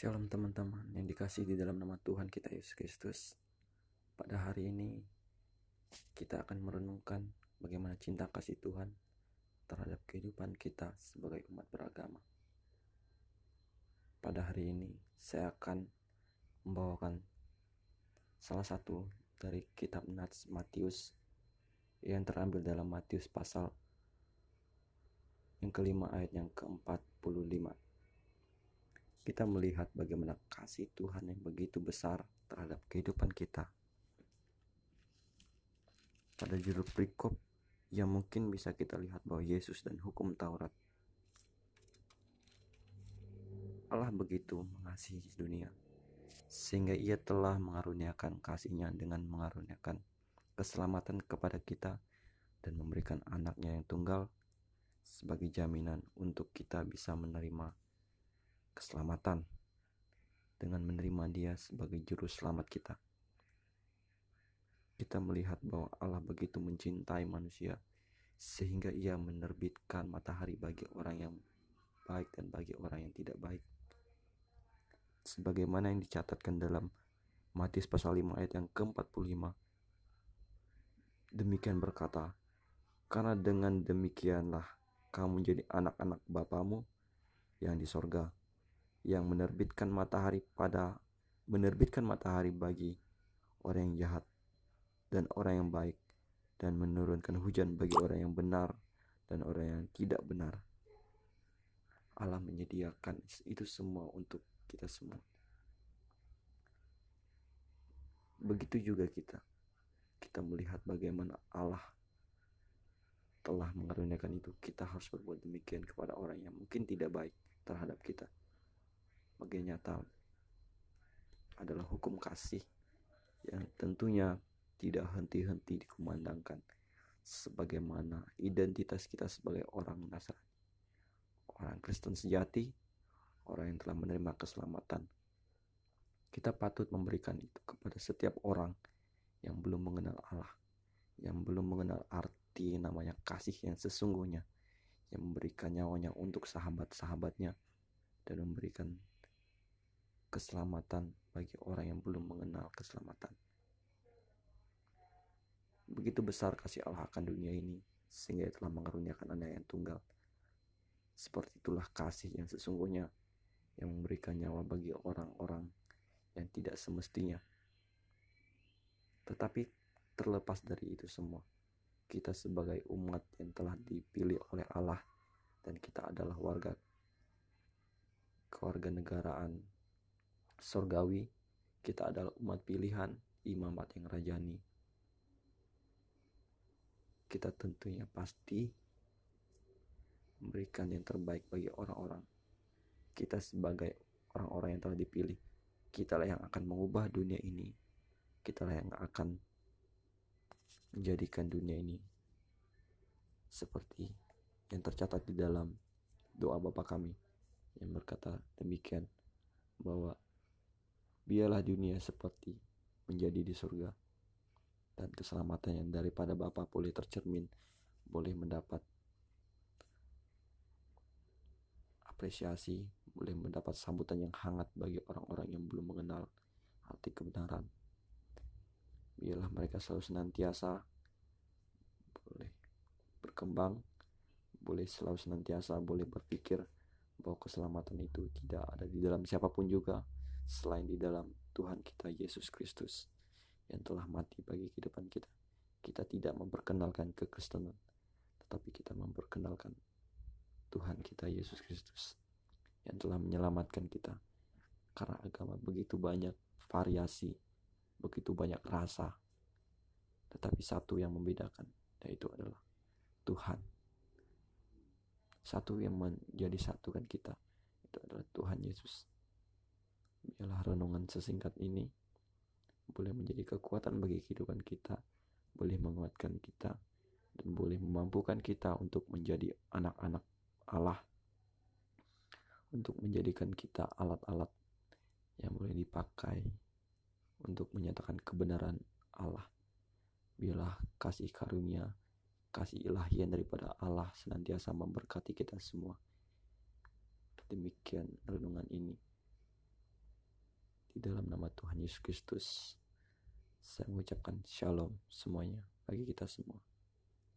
Shalom teman-teman yang dikasih di dalam nama Tuhan kita Yesus Kristus. Pada hari ini kita akan merenungkan bagaimana cinta kasih Tuhan terhadap kehidupan kita sebagai umat beragama. Pada hari ini saya akan membawakan salah satu dari kitab Nats Matius yang terambil dalam Matius pasal yang kelima ayat yang ke-45 kita melihat bagaimana kasih Tuhan yang begitu besar terhadap kehidupan kita. Pada judul perikop yang mungkin bisa kita lihat bahwa Yesus dan hukum Taurat. Allah begitu mengasihi dunia sehingga ia telah mengaruniakan kasihnya dengan mengaruniakan keselamatan kepada kita dan memberikan anaknya yang tunggal sebagai jaminan untuk kita bisa menerima keselamatan dengan menerima Dia sebagai juru selamat kita. Kita melihat bahwa Allah begitu mencintai manusia sehingga Ia menerbitkan matahari bagi orang yang baik dan bagi orang yang tidak baik. Sebagaimana yang dicatatkan dalam Matius pasal 5 ayat yang ke-45. Demikian berkata, karena dengan demikianlah kamu menjadi anak-anak Bapamu yang di sorga yang menerbitkan matahari pada menerbitkan matahari bagi orang yang jahat dan orang yang baik dan menurunkan hujan bagi orang yang benar dan orang yang tidak benar. Allah menyediakan itu semua untuk kita semua. Begitu juga kita. Kita melihat bagaimana Allah telah mengaruniakan itu. Kita harus berbuat demikian kepada orang yang mungkin tidak baik terhadap kita sebagai nyata adalah hukum kasih yang tentunya tidak henti-henti dikumandangkan sebagaimana identitas kita sebagai orang Nasrani. Orang Kristen sejati, orang yang telah menerima keselamatan. Kita patut memberikan itu kepada setiap orang yang belum mengenal Allah, yang belum mengenal arti namanya kasih yang sesungguhnya, yang memberikan nyawanya untuk sahabat-sahabatnya, dan memberikan keselamatan bagi orang yang belum mengenal keselamatan. Begitu besar kasih Allah akan dunia ini, sehingga ia telah mengaruniakan anak yang tunggal. Seperti itulah kasih yang sesungguhnya yang memberikan nyawa bagi orang-orang yang tidak semestinya. Tetapi terlepas dari itu semua, kita sebagai umat yang telah dipilih oleh Allah dan kita adalah warga keluarga sorgawi, kita adalah umat pilihan, imamat yang rajani. Kita tentunya pasti memberikan yang terbaik bagi orang-orang. Kita sebagai orang-orang yang telah dipilih, kita lah yang akan mengubah dunia ini. Kita lah yang akan menjadikan dunia ini seperti yang tercatat di dalam doa Bapa kami yang berkata demikian bahwa biarlah dunia seperti menjadi di surga. Dan keselamatan yang daripada Bapa boleh tercermin boleh mendapat apresiasi boleh mendapat sambutan yang hangat bagi orang-orang yang belum mengenal arti kebenaran. Biarlah mereka selalu senantiasa boleh berkembang boleh selalu senantiasa boleh berpikir bahwa keselamatan itu tidak ada di dalam siapa pun juga selain di dalam Tuhan kita Yesus Kristus yang telah mati bagi kehidupan kita. Kita tidak memperkenalkan kekristenan, tetapi kita memperkenalkan Tuhan kita Yesus Kristus yang telah menyelamatkan kita. Karena agama begitu banyak variasi, begitu banyak rasa, tetapi satu yang membedakan, yaitu adalah Tuhan. Satu yang menjadi satu kan kita, itu adalah Tuhan Yesus. Biarlah renungan sesingkat ini boleh menjadi kekuatan bagi kehidupan kita, boleh menguatkan kita, dan boleh memampukan kita untuk menjadi anak-anak Allah, untuk menjadikan kita alat-alat yang boleh dipakai untuk menyatakan kebenaran Allah. Biarlah kasih karunia, kasih ilahian daripada Allah senantiasa memberkati kita semua. Demikian renungan ini. Di dalam nama Tuhan Yesus Kristus, saya mengucapkan shalom semuanya bagi kita semua.